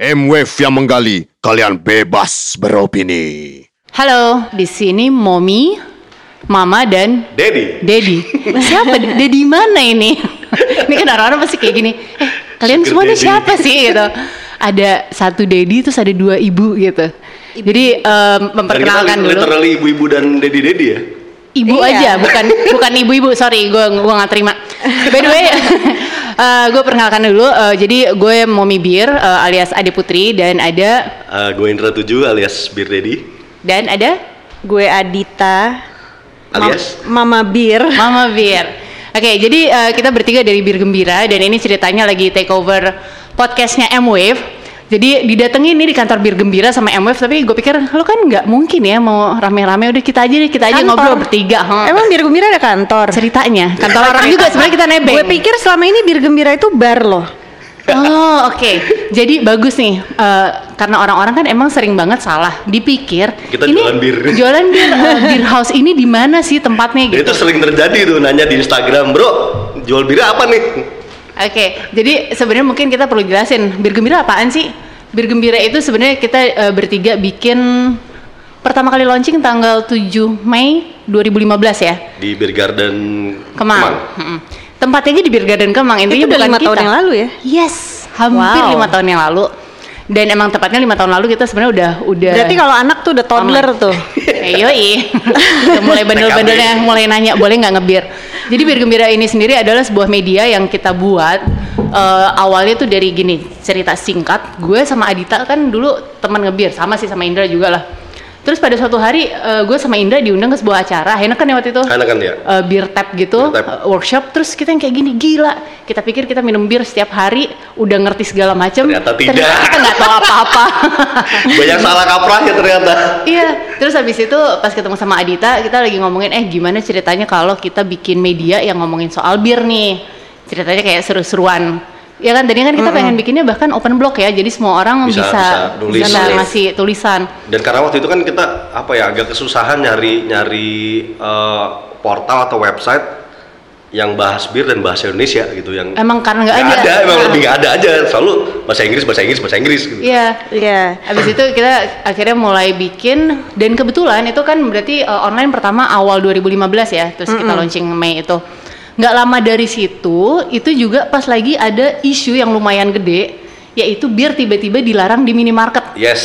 M-Wave yang menggali, kalian bebas beropini. Halo, di sini Momi, Mama dan Dedi. Dedi. Siapa? Dedi mana ini? ini kan orang-orang pasti kayak gini. Eh, kalian Sugar semua ini siapa sih gitu? Ada satu Dedi terus ada dua ibu gitu. Jadi em, Dan kita memperkenalkan dulu. literally ibu-ibu dan dedi-dedi ya. Ibu Iya. aja, bukan bukan ibu-ibu. Sorry, gue gua nggak terima. By the way, gue perkenalkan dulu. eh, jadi gue Momi Bir eh, alias Ade Putri dan ada Eh, gue Indra 7 alias Bir Dedi. dan ada Gue Adita. Alias? Mama Bir. Mama Bir. Oke, jadi eh, kita bertiga dari Bir Gembira dan ini ceritanya lagi take over podcastnya M-Wave. Jadi didatengin nih di kantor Bir Gembira sama M-Wave tapi gue pikir lo kan nggak mungkin ya mau rame-rame udah kita aja deh kita aja Kantor. ngobrol bertiga. huh? Emang Bir Gembira ada kantor? ceritanya kantor orang juga sebenarnya kita nebeng. Gue pikir selama ini Bir Gembira itu bar loh. Oh oke, jadi bagus nih eh, karena orang-orang kan emang sering banget salah dipikir Kita jualan bir. jualan bir eh, bir house ini di mana sih tempatnya gitu. itu sering terjadi tuh nanya di Instagram, bro, jual bir apa nih? Oke, jadi sebenarnya mungkin kita perlu jelasin bir gembira apaan sih? Bir gembira itu sebenarnya kita eh, bertiga bikin pertama kali launching tanggal 7 Mei 2015 ya, Di Bir Garden Kemang. Mm-mm. Tempatnya aja di Bir Garden Kemang, intinya Itu udah bukan lima kita. tahun yang lalu ya? Yes, hampir Wow. lima tahun yang lalu. Dan emang tepatnya lima tahun lalu kita sebenarnya udah udah. Berarti kalau anak tuh udah toddler Aman. tuh. Eh, yoi. Udah mulai bandel-bandelnya mulai nanya boleh nggak ngebir. Jadi Bir Gembira ini sendiri adalah sebuah media yang kita buat eh, awalnya tuh dari gini cerita singkat. Gue sama Adita kan dulu teman ngebir sama sih sama Indra juga lah. Terus pada suatu hari eh, gue sama Indra diundang ke sebuah acara. Enak kan ya waktu itu? Enak kan ya? eh, beer tap gitu, Beer tap. eh, workshop. Terus kita yang kayak gini gila. Kita pikir kita minum bir setiap hari, udah ngerti segala macam. Ternyata tidak. kita nggak tahu apa-apa. Banyak salah kaprah ya ternyata. Iya, terus habis itu pas ketemu sama Adita, kita lagi ngomongin eh gimana ceritanya kalau kita bikin media yang ngomongin soal bir nih. Ceritanya kayak seru-seruan. Ya kan tadi kan kita pengen bikinnya bahkan open blog ya. Jadi semua orang Bisa- bisa bisa nulis. bisa ngasih tulisan. Dan karena waktu itu kan kita apa ya agak kesusahan nyari nyari eh, portal atau website yang bahas bir dan bahasa Indonesia gitu yang Emang karena nggak ada. ada, emang Nah, lebih nggak ada aja selalu bahasa Inggris bahasa Inggris bahasa Inggris gitu. Iya. Iya. Habis itu kita akhirnya mulai bikin dan kebetulan itu kan berarti uh, online pertama awal 2015 ya. Terus kita launching Mei itu. Nggak lama dari situ itu juga pas lagi ada isu yang lumayan gede yaitu bir tiba-tiba dilarang di minimarket. Yes.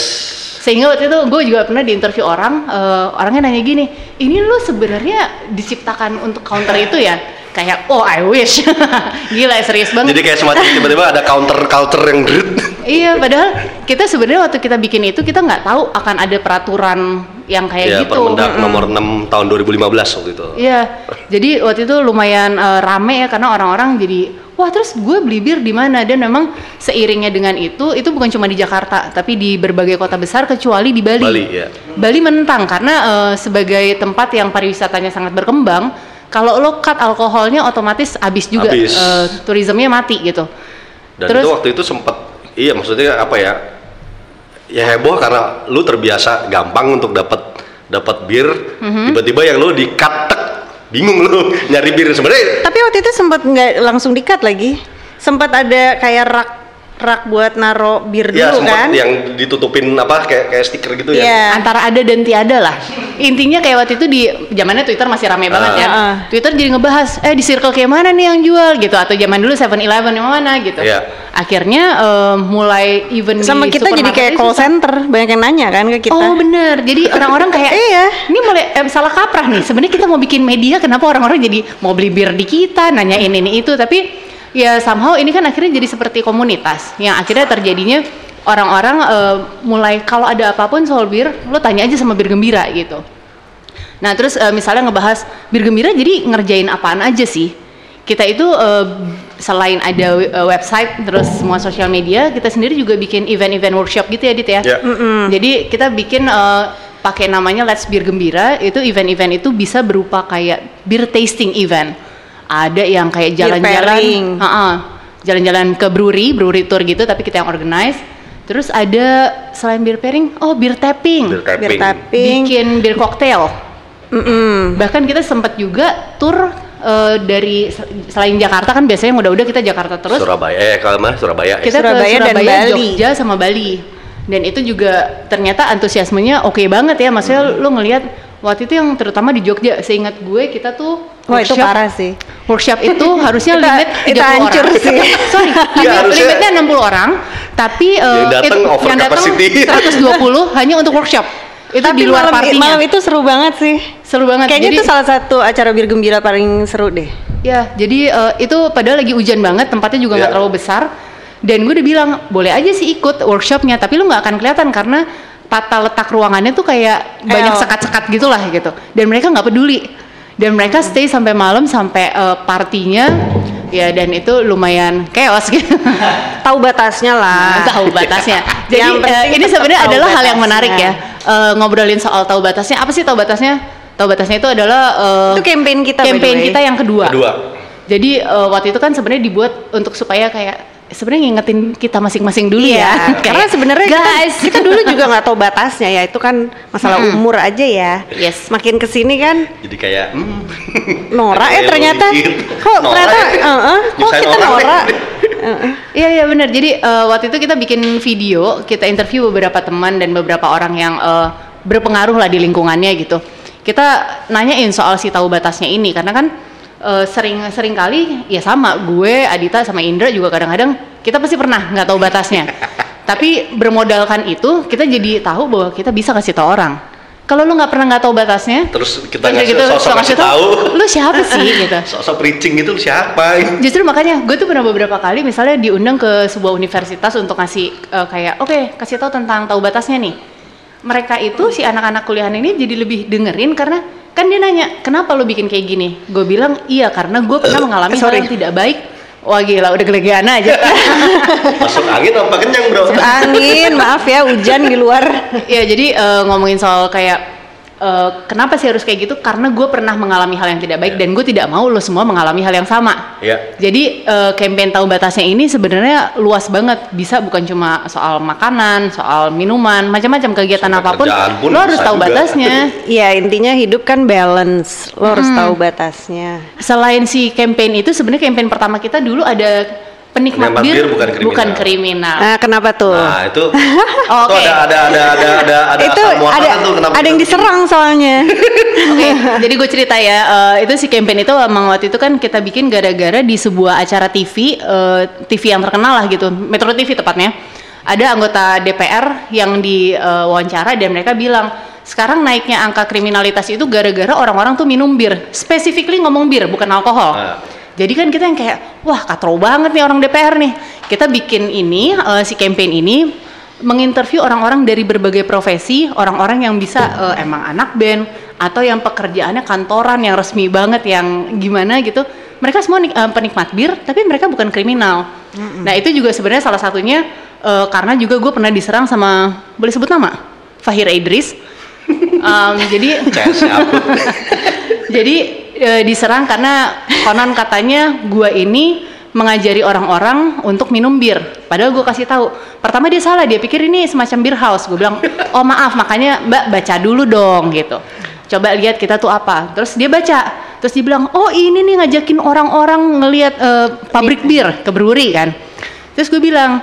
Sehingga waktu itu gue juga pernah diinterview orang, eh, orangnya nanya gini, ini lu sebenarnya diciptakan untuk counter itu ya? Kayak, oh I wish, gila serius banget. Jadi kayak semacam tiba-tiba ada counter counter yang. Iya, padahal kita sebenarnya waktu kita bikin itu kita nggak tahu akan ada peraturan yang kayak ya gitu. Permendak nomor 6 tahun 2015 waktu itu. Iya, jadi waktu itu lumayan eh, rame ya karena orang-orang jadi wah terus gue beli bir di mana dan memang seiringnya dengan itu itu bukan cuma di Jakarta tapi di berbagai kota besar kecuali di Bali. Bali, ya. Bali menentang karena eh, sebagai tempat yang pariwisatanya sangat berkembang, kalau lo cut alkoholnya otomatis habis juga Habis. eh, turismenya mati gitu. Dan Terus- itu waktu itu sempat iya maksudnya apa ya? Ya heboh karena lu terbiasa gampang untuk dapat dapat bir, Mhm. tiba-tiba yang lu di cut tek, bingung lu nyari bir sebenarnya Tapi waktu itu sempat nggak langsung dikat lagi. Sempat ada kayak rak rak buat naro bir ya dulu sempat kan? yang ditutupin apa kayak kayak stiker gitu ya. Iya. antara ada dan tiada lah. Intinya kayak waktu itu di zamannya Twitter masih ramai banget Ah. ya. Ah. Twitter jadi ngebahas, eh di circle kayak mana nih yang jual gitu atau zaman dulu 7-Eleven yang mana gitu. Iya. Akhirnya eh, mulai even Sama di kita jadi kayak call susah. center, banyak yang nanya kan ke kita. Oh bener, jadi orang-orang kayak Iya. ini mulai eh, salah kaprah nih. Sebenarnya kita mau bikin media, kenapa orang-orang jadi mau beli bir di kita, nanyain ini itu, tapi ya somehow ini kan akhirnya jadi seperti komunitas yang akhirnya terjadinya orang-orang eh, mulai kalau ada apa pun soal bir, lo tanya aja sama bir gembira gitu. Nah terus eh, misalnya ngebahas bir gembira, jadi ngerjain apaan aja sih? Kita itu eh, selain ada website, terus semua sosial media, kita sendiri juga bikin event-event workshop gitu ya, Dit ya. Ya. Jadi kita bikin eh, pakai namanya Let's Bir Gembira. Itu event-event itu bisa berupa kayak beer tasting event. Ada yang kayak Beer jalan-jalan, jalan-jalan ke brewery, brewery tour gitu. Tapi kita yang organize. Terus ada selain beer pairing, oh beer tapping, Bir Bir tapping. tapping. bikin beer cocktail. Mm-mm. Bahkan kita sempat juga tour eh, dari selain Jakarta kan biasanya yang udah-udah kita Jakarta terus Surabaya eh kalau mana Surabaya ya. kita Surabaya ke dan Surabaya, Bali. Jogja sama Bali. Dan itu juga ternyata antusiasmenya oke banget ya. Maksudnya Hmm. lu ngelihat waktu itu yang terutama di Jogja, seingat gue kita tuh Wah itu workshop- parah sih. Workshop itu harusnya Kita- limit itu 30 hancur orang. sih. Sorry, limit, harusnya- limitnya 60 orang, tapi eh, Yang datang it- over yang datang capacity. 120 hanya untuk workshop. Itu Tapi di luar malam, partinya. malam itu seru banget sih. Seru banget. Kayaknya Jadi- itu salah satu acara bir gembira paling seru deh. Ya, jadi eh, itu padahal lagi hujan banget, tempatnya juga nggak Iya. terlalu besar. Dan gue udah bilang, boleh aja sih ikut workshopnya, tapi lu nggak akan kelihatan karena tata letak ruangannya tuh kayak banyak sekat-sekat gitulah gitu. Dan mereka nggak peduli. Dan mereka stay sampai malam sampai eh, partinya, ya dan itu lumayan chaos gitu. Tahu batasnya lah. tahu batasnya. Jadi eh, ini sebenarnya adalah hal yang batasnya. menarik ya. Eh, ngobrolin soal tahu batasnya. Apa sih tahu batasnya? Tahu batasnya itu adalah eh, Itu campaign kita, Campaign kita yang kedua. Kedua. Jadi eh, waktu itu kan sebenarnya dibuat untuk supaya kayak sebenarnya ngingetin kita masing-masing dulu Iya, ya. karena Kayak, sebenarnya kita, guys, kita dulu juga nggak tahu batasnya ya. Itu kan masalah umur aja ya. Yes. Makin ke sini kan Jadi kayak hmm, Nora ya ternyata. Kok Nora ternyata, ya? eh, eh, kok kita orang Nora? deh. Iya iya benar. Jadi eh, waktu itu kita bikin video, kita interview beberapa teman dan beberapa orang yang eh, berpengaruh lah di lingkungannya gitu. Kita nanyain soal si tahu batasnya ini karena kan eh, sering sering kali ya sama gue, Adita sama Indra juga kadang-kadang kita pasti pernah nggak tahu batasnya. Tapi bermodalkan itu kita jadi tahu bahwa kita bisa kasih tahu orang. Kalau lu nggak pernah nggak tahu batasnya, Terus kita ngasih sosok suka ngasih tahu. lu siapa sih gitu. Sosok preaching itu siapa? Justru makanya gue tuh pernah beberapa kali misalnya diundang ke sebuah universitas untuk ngasih eh, kayak oke kasih tahu tentang tahu batasnya nih. Mereka itu si anak-anak kuliahan ini jadi lebih dengerin karena kan dia nanya kenapa lo bikin kayak gini. Gue bilang iya karena gue pernah mengalami hal Sorry. yang tidak baik. Wah gila udah gelegean aja. Masuk angin apa kenyang bro? Angin, maaf ya hujan di luar. ya jadi eh, ngomongin soal kayak eh, kenapa sih harus kayak gitu? Karena gue pernah mengalami hal yang tidak baik Ya. dan gue tidak mau lo semua mengalami hal yang sama. Ya. Jadi eh, campaign tahu batasnya ini sebenarnya luas banget. Bisa bukan cuma soal makanan, soal minuman, macam-macam kegiatan Sampai apa pun. pun Lo harus tahu juga. batasnya. Iya intinya hidup kan balance. Lo harus tahu batasnya. Selain si campaign itu sebenarnya campaign pertama kita dulu ada penikmat Penikmat bir, bir bukan kriminal. kriminal. Nah kenapa tuh? Nah itu, Oh, itu oke. ada ada ada ada ada ada itu ada tuh kenapa ada yang diserang soalnya. Oke, jadi gue cerita ya, eh, itu si campaign itu emang wakti itu kan kita bikin gara-gara di sebuah acara TV, eh, TV yang terkenal lah gitu, Metro TV tepatnya. Ada anggota DPR yang diwawancara dan mereka bilang sekarang naiknya angka kriminalitas itu gara-gara orang-orang tuh minum bir, specifically ngomong bir bukan alkohol. Nah. Jadi kan kita yang kayak wah katro banget nih orang DPR nih. Kita bikin ini eh, si campaign ini menginterview orang-orang dari berbagai profesi, orang-orang yang bisa eh, emang anak band atau yang pekerjaannya kantoran yang resmi banget yang gimana gitu. Mereka semua eh, penikmat bir, tapi mereka bukan kriminal. Nah itu juga sebenarnya salah satunya eh, karena juga gue pernah diserang sama boleh sebut nama Fahir Idris. Em, jadi jadi e, diserang karena konon katanya gua ini mengajari orang-orang untuk minum bir. Padahal gue kasih tahu. Pertama dia salah, dia pikir ini semacam beer house. Gue bilang, "Oh, maaf, makanya Mbak baca dulu dong." gitu. Coba lihat kita tuh apa. Terus dia baca. Terus dia bilang, "Oh, ini nih ngajakin orang-orang ngelihat eh, pabrik bir ke brewery kan." Terus gue bilang,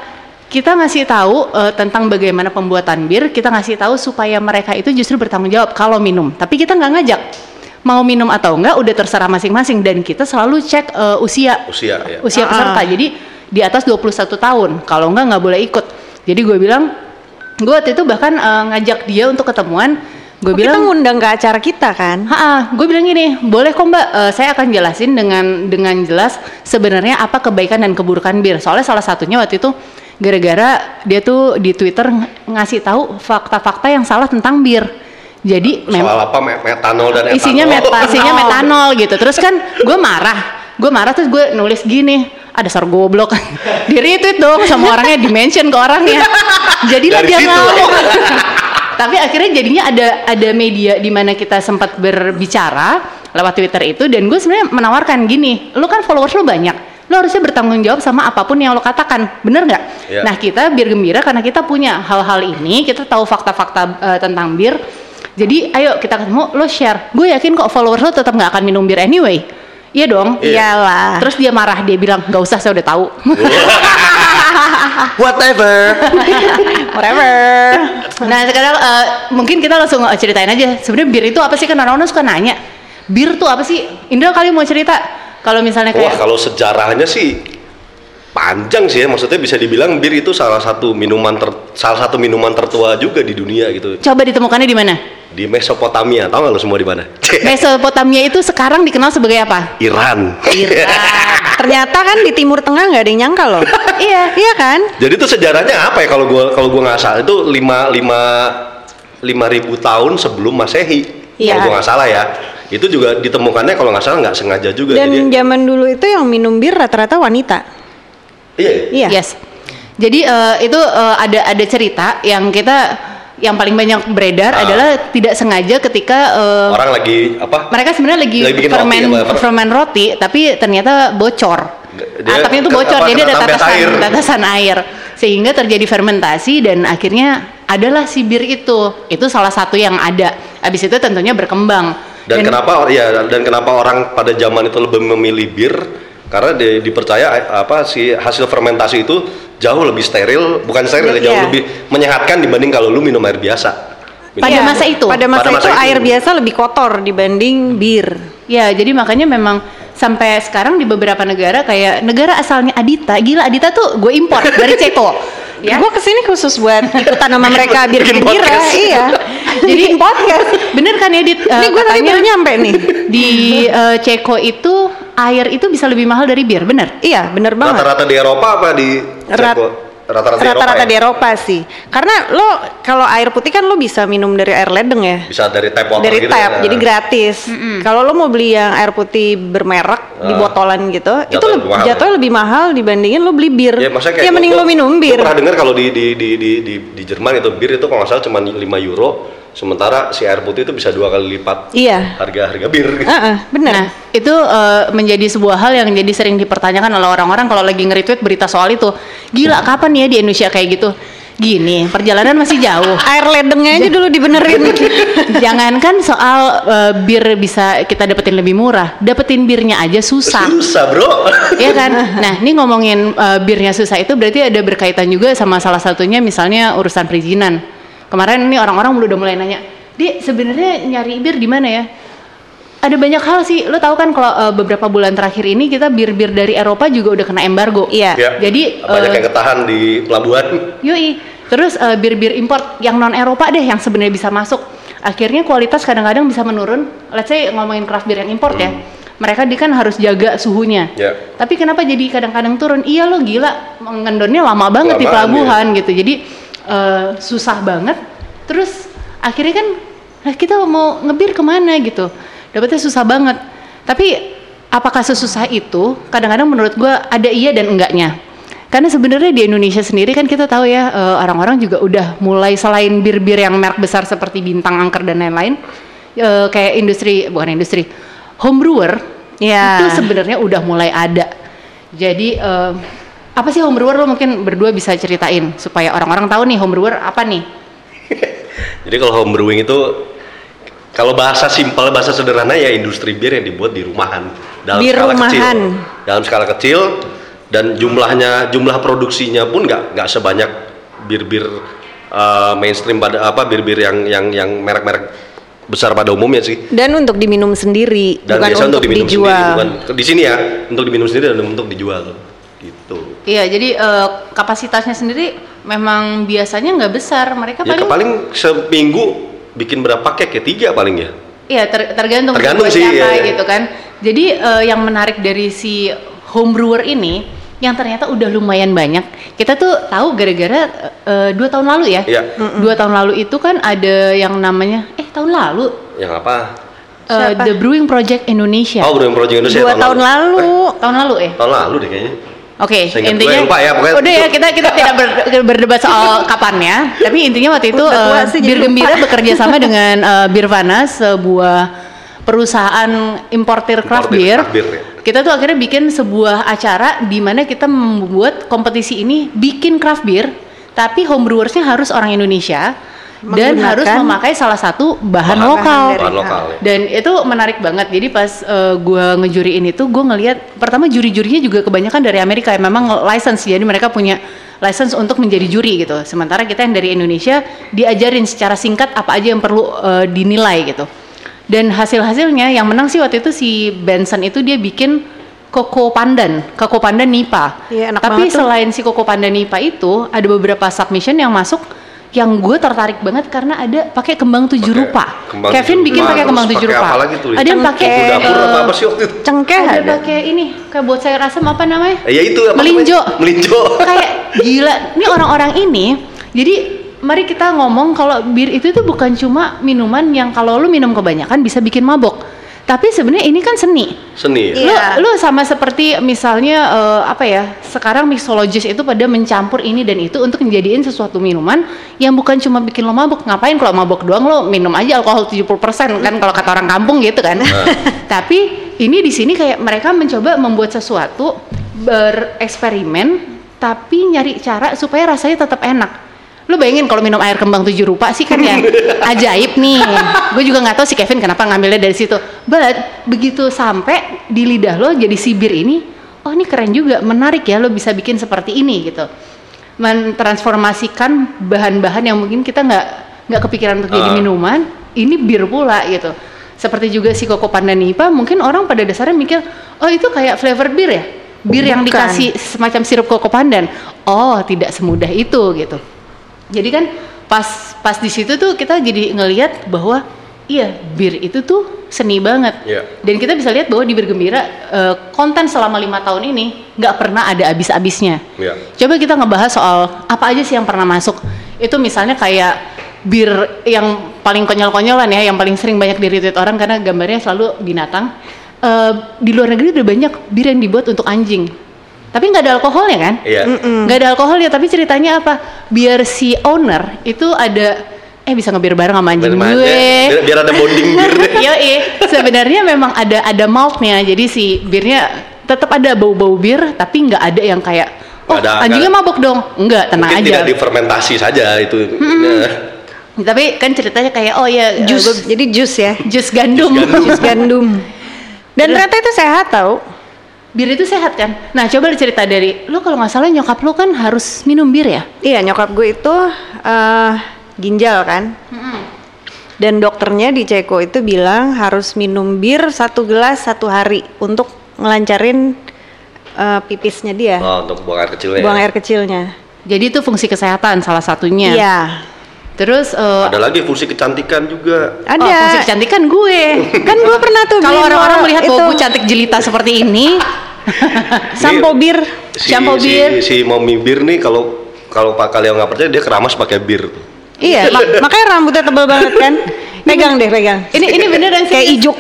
kita ngasih tahu eh, tentang bagaimana pembuatan bir, kita ngasih tahu supaya mereka itu justru bertanggung jawab kalau minum. Tapi kita nggak ngajak mau minum atau enggak udah terserah masing-masing dan kita selalu cek eh, usia Usia ya. usia Ah. peserta. Jadi di atas 21 tahun. Kalau enggak nggak boleh ikut. Jadi gue bilang, gue waktu itu bahkan eh, ngajak dia untuk ketemuan. Gue Oh, kita bilang, ngundang ke acara kita kan? Ha, gue bilang gini, boleh kok mbak, eh, saya akan jelasin dengan dengan jelas sebenarnya apa kebaikan dan keburukan bir. Soalnya salah satunya waktu itu gara-gara dia tuh di Twitter ng- ngasih tahu fakta-fakta yang salah tentang bir. Jadi Soal memang apa me- metanol dan etanol. isinya meta, isinya metanol gitu. Terus kan gue marah, gue marah terus gue nulis gini, ada dasar goblok, di retweet dong sama orangnya, di mention ke orangnya. Jadilah Dari dia ngomong. Tapi akhirnya jadinya ada ada media di mana kita sempat berbicara lewat Twitter itu dan gue sebenarnya menawarkan gini, lu kan followers lu banyak, lu harusnya bertanggung jawab sama apa pun yang lo katakan, bener nggak? Iya. Nah kita biar gembira karena kita punya hal-hal ini, kita tahu fakta-fakta eh, tentang bir. Jadi ayo kita ketemu, lo share. Gue yakin kok followers lo tetap nggak akan minum bir anyway. Iya dong. Iyalah. Terus dia marah, dia bilang nggak usah, saya udah tahu. Whatever. Whatever. nah sekarang eh, mungkin kita langsung eh, ceritain aja. Sebenarnya bir itu apa sih kan orang-orang suka nanya. Bir tuh apa sih? Indra kali mau cerita. Kalau misalnya Wah, kayak kalau sejarahnya sih panjang sih ya. Maksudnya bisa dibilang bir itu salah satu minuman ter, salah satu minuman tertua juga di dunia gitu. coba ditemukannya di mana? Di Mesopotamia, tahu nggak lo semua di mana? Mesopotamia itu sekarang dikenal sebagai apa? Iran. Ternyata kan di Timur Tengah nggak ada yang nyangka loh. Iya. Iya kan? Jadi itu sejarahnya apa ya kalau gua kalau gua nggak salah itu lima lima lima ribu tahun sebelum masehi. Iya. Kalau gua nggak salah ya. Itu juga ditemukannya kalau nggak salah nggak sengaja juga. Dan Jadi, zaman dulu itu yang minum bir rata-rata wanita. iya. Iya. Yes. Jadi eh, itu eh, ada ada cerita yang kita yang paling banyak beredar Ah. adalah tidak sengaja ketika eh, Orang lagi apa? mereka sebenarnya lagi, Lagi fermen roti apa? fermen roti tapi ternyata bocor. Dia ah, tapi itu ke- bocor apa, jadi ada tetesan air. tetesan air sehingga terjadi fermentasi dan akhirnya adalah si bir itu. Itu salah satu yang ada. Habis itu tentunya berkembang. Dan, kenapa ya dan kenapa orang pada zaman itu lebih memilih bir? Karena di- dipercaya eh, apa si hasil fermentasi itu jauh lebih steril, bukan steril, Iya. jauh lebih menyehatkan dibanding kalau lu minum air biasa. Minum- Pada Iya, masa itu? Pada masa, Pada masa itu, itu. air biasa lebih kotor dibanding bir. Ya, jadi makanya memang sampai sekarang di beberapa negara kayak negara asalnya Adita, gila Adita tuh gue impor dari Ceko. Ya. Gue ke sini khusus buat ikutan sama mereka bir Bikin. Iya. Jadi podcast. Bener kan ya Dit? Eh, Ini gue tadi baru nyampe nih. di eh, Ceko itu air itu bisa lebih mahal dari bir, bener? Iya, bener banget. Rata-rata di Eropa apa di Rat-? Rata-rata di Eropa ya? di Eropa sih. Karena lo kalau air putih kan lo bisa minum dari air ledeng ya. Bisa dari tap water dari gitu tap, ya. jadi gratis. Kalau lo mau beli yang air putih bermerek di Ah. botolan gitu, itu lebih mahal. jatuhnya lebih mahal dibandingin lo beli bir. Ya, maksudnya kayak ya mending gua- lo minum bir. pernah dengar kalau di di di di di, di Jerman itu bir itu kalau nggak salah cuma 5 euro, sementara si air putih itu bisa dua kali lipat Iya. harga harga bir. Heeh, bener. Nah, itu eh, menjadi sebuah hal yang jadi sering dipertanyakan oleh orang-orang kalau lagi nge-retweet berita soal itu. Gila, kapan ya di Indonesia kayak gitu? Gini, perjalanan masih jauh. air ledengnya aja dulu dibenerin. Jangankan soal eh, bir bisa kita dapetin lebih murah, dapetin birnya aja susah. Susah bro. Iya kan? Nah, ini ngomongin eh, birnya susah itu berarti ada berkaitan juga sama salah satunya misalnya urusan perizinan. Kemarin ini orang-orang udah mulai nanya, "Di, sebenarnya nyari bir di mana ya?" Ada banyak hal sih. Lo tahu kan kalau eh, beberapa bulan terakhir ini kita bir-bir dari Eropa juga udah kena embargo. Iya. Ya, Jadi banyak eh, yang ketahan di pelabuhan. Yoi. Terus eh, bir-bir import yang non Eropa deh yang sebenarnya bisa masuk. Akhirnya kualitas kadang-kadang bisa menurun. Let's say ngomongin craft beer yang import ya. Mereka di kan harus jaga suhunya. Ya. Tapi kenapa jadi kadang-kadang turun? Iya lo gila, ngendonnya lama banget di Lamaan, pelabuhan gitu. Jadi eh, susah banget. Terus akhirnya kan nah kita mau ngebir ke mana gitu. Dapetnya susah banget. Tapi apakah sesusah itu? Kadang-kadang menurut gua ada iya dan enggaknya. Karena sebenarnya di Indonesia sendiri kan kita tahu ya eh, orang-orang juga udah mulai selain bir-bir yang merek besar seperti Bintang Angker dan lain-lain eh, kayak industri bukan industri home brewer Ya. itu sebenarnya udah mulai ada. Jadi eh, apa sih home brewer lo mungkin berdua bisa ceritain supaya orang-orang tahu nih home brewer apa nih? Jadi kalau home brewing itu kalau bahasa simpel, bahasa sederhana ya industri bir yang dibuat di rumahan dalam Di skala rumahan. kecil. Dalam skala kecil dan jumlahnya jumlah produksinya pun nggak nggak sebanyak bir-bir uh, mainstream pada apa bir-bir yang yang yang merek-merek besar pada umumnya sih. Dan untuk diminum sendiri, Dan bukan biasa untuk, diminum dijual. sendiri, bukan di sini ya untuk diminum sendiri dan untuk dijual. Iya, jadi eh, kapasitasnya sendiri memang biasanya nggak besar. Mereka Ya paling, paling seminggu bikin berapa kek ya tiga paling ya. Iya, ter- tergantung, Tergantung sih, siapa iya, iya. gitu kan. Jadi eh, yang menarik dari si home brewer ini yang ternyata udah lumayan banyak. Kita tuh tahu gara-gara eh, dua tahun lalu ya. Iya. Dua tahun lalu itu kan ada yang namanya eh tahun lalu Yang apa? eh, Siapa? The Brewing Project Indonesia. Oh, Brewing Project Indonesia Dua tahun lalu. Tahun lalu ya. Tahun lalu deh kayaknya. Oke, ingat intinya gue lupa ya, pokoknya udah ya kita kita tidak ber- berdebat soal kapannya, tapi intinya waktu itu jadi Bir. Gembira bekerja sama dengan eh, Birvana sebuah perusahaan importir craft beer. craft beer, ya. Kita tuh akhirnya bikin sebuah acara di mana kita membuat kompetisi ini bikin craft beer, tapi homebrewersnya harus orang Indonesia dan harus memakai salah satu bahan, Bahan lokal. dari- bahan lokal ya. Dan itu menarik banget. Jadi pas eh, gua ngejuriin itu, gue ngelihat pertama juri-jurinya juga kebanyakan dari Amerika. yang Memang license, jadi mereka punya license untuk menjadi juri gitu. Sementara kita yang dari Indonesia diajarin secara singkat apa aja yang perlu eh, dinilai gitu. Dan hasil-hasilnya yang menang sih waktu itu si Benson itu dia bikin Koko Pandan, Koko Pandan Nipa. Iya, enak Tapi banget tuh. selain si Koko Pandan Nipa itu ada beberapa submission yang masuk yang gue tertarik banget karena ada pakai kembang tujuh rupa. kembang Kevin tujuh bikin pakai kembang tujuh rupa. apa lagi tuh? Ada yang pakai dapur eh, apa apa sih waktu itu? Cengkeh ada ada. pakai ini kayak buat sayur asam apa namanya? Eh, ya itu apa Melinjo. namanya? Melinjo. kayak gila. Ini orang-orang ini jadi mari kita ngomong kalau bir itu tuh bukan cuma minuman yang kalau lu minum kebanyakan bisa bikin mabok. Tapi sebenarnya ini kan seni. Seni. Iya. ya? Lu, lu sama seperti misalnya eh, apa ya? Sekarang mixologist itu pada mencampur ini dan itu untuk menjadiin sesuatu minuman yang bukan cuma bikin lo mabuk. Ngapain kalau mabuk doang lo minum aja alkohol 70% kan kalau kata orang kampung gitu kan. Tapi ini di sini kayak mereka mencoba membuat sesuatu bereksperimen tapi nyari cara supaya rasanya tetap enak. Lu bayangin kalau minum air kembang tujuh rupa sih kan yang ajaib nih. Gue juga nggak tahu si Kevin kenapa ngambilnya dari situ. But begitu sampai di lidah lo jadi si bir ini, oh ini keren juga, menarik ya lo bisa bikin seperti ini gitu. Mentransformasikan bahan-bahan yang mungkin kita nggak nggak kepikiran untuk jadi Ah. minuman, ini bir pula gitu. Seperti juga si Koko Pandan Nipa, mungkin orang pada dasarnya mikir, oh itu kayak flavor bir ya, bir yang dikasih semacam sirup koko pandan. Oh, tidak semudah itu gitu. Jadi kan pas pas di situ tuh kita jadi ngelihat bahwa iya bir itu tuh seni banget. Iya. Dan kita bisa lihat bahwa di bir gembira eh, konten selama lima tahun ini nggak pernah ada habis-habisnya. Iya. Coba kita ngebahas soal apa aja sih yang pernah masuk. Itu misalnya kayak bir yang paling konyol-konyolan ya, yang paling sering banyak di retweet orang karena gambarnya selalu binatang. Eh, di luar negeri udah banyak bir yang dibuat untuk anjing. Tapi nggak ada alkoholnya kan? Iya. nggak ada alkohol ya tapi ceritanya apa biar si owner itu ada eh bisa ngebir bareng sama anjing Biar, gue biar, biar ada bonding bir. Yo sebenarnya memang ada ada maltnya jadi si birnya tetap ada bau-bau bir tapi nggak ada yang kayak oh ada- anjingnya mabok dong enggak tenang Mungkin aja tidak difermentasi saja itu. Nah, tapi kan ceritanya kayak oh ya Jus, jus jadi jus ya. jus gandum, Jus gandum. Dan ternyata itu sehat tau. Bir itu sehat kan nah coba lu cerita dari lu kalau nggak salah nyokap lu kan harus minum bir ya Iya nyokap gue itu eh, ginjal kan. Dan dokternya di Ceko itu bilang harus minum bir satu gelas satu hari untuk ngelancarin eh, pipisnya dia, oh, untuk buang air kecilnya. buang air kecilnya. jadi itu fungsi kesehatan salah satunya Iya. Terus eh, Ada lagi fungsi kecantikan juga. oh, fungsi Ada. kecantikan gue kan gue pernah tuh kalau orang-orang melihat itu bahwa gue cantik jelita seperti ini sampo bir. Si, Shampoo si, bir. si Mommy Bir nih kalau kalau pak kalian nggak percaya dia keramas pakai bir. Iya, mak- makanya rambutnya tebal banget kan. Pegang deh, pegang. ini ini beneran Kayak ijuk.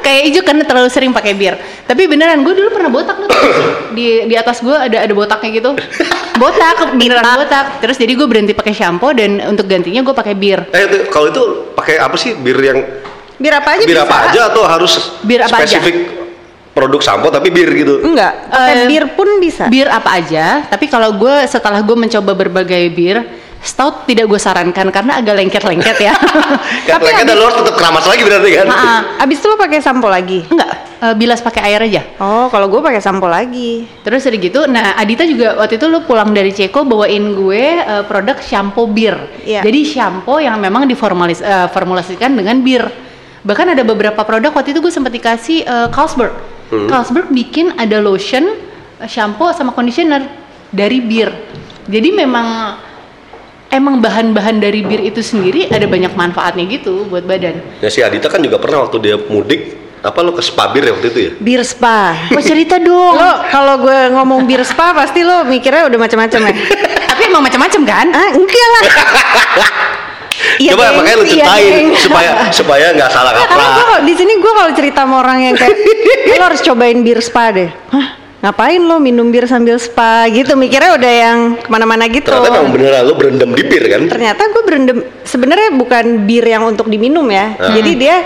Kayak ijuk karena terlalu sering pakai bir tapi beneran gue dulu pernah botak tuh di di atas gue ada ada botaknya gitu botak beneran botak terus jadi gue berhenti pakai shampoo dan untuk gantinya gue pakai bir Eh itu, kalau itu pakai apa sih bir yang Bir apa aja bir bisa. apa aja atau harus Bir apa aja? spesifik produk sampo tapi bir gitu? Enggak, pakai Eh, bir pun bisa. bir apa aja tapi kalau gue setelah gue mencoba berbagai bir stout tidak gue sarankan karena agak lengket-lengket ya Kan Tapi habis- lo harus tetap keramas lagi berarti kan? Maaf. Abis itu lo pakai sampo lagi. enggak eh, bilas pakai air aja Oh, kalau gue pakai sampo lagi. Terus udah gitu, nah Adita juga waktu itu lu pulang dari Ceko bawain gue eh, produk shampoo bir. Iya. Jadi shampoo yang memang diformalis eh, formulasikan dengan bir. Bahkan ada beberapa produk waktu itu gue sempat dikasih eh, Carlsberg. Carlsberg bikin ada lotion, shampoo sama conditioner dari bir. Jadi memang emang bahan-bahan dari bir itu sendiri ada banyak manfaatnya gitu buat badan. Ya si Adita kan juga pernah waktu dia mudik apa lo ke spa bir ya waktu itu ya? Bir spa. Mau cerita dong. lo kalau gue ngomong bir spa pasti lo mikirnya udah macam-macam ya. Tapi emang macam-macam kan? ah, enggak lah. Iya, Coba geng. makanya lo Iya, ceritain geng. supaya supaya nggak salah Nggak, karena gue kaprah. di sini gue kalau cerita sama orang yang kayak lo harus cobain bir spa deh. Hah, ngapain lo minum bir sambil spa gitu? Mikirnya udah yang ke mana-mana gitu. Ternyata memang beneran lo berendam di bir kan? Ternyata gue berendam sebenarnya bukan bir yang untuk diminum ya. Ah. Jadi dia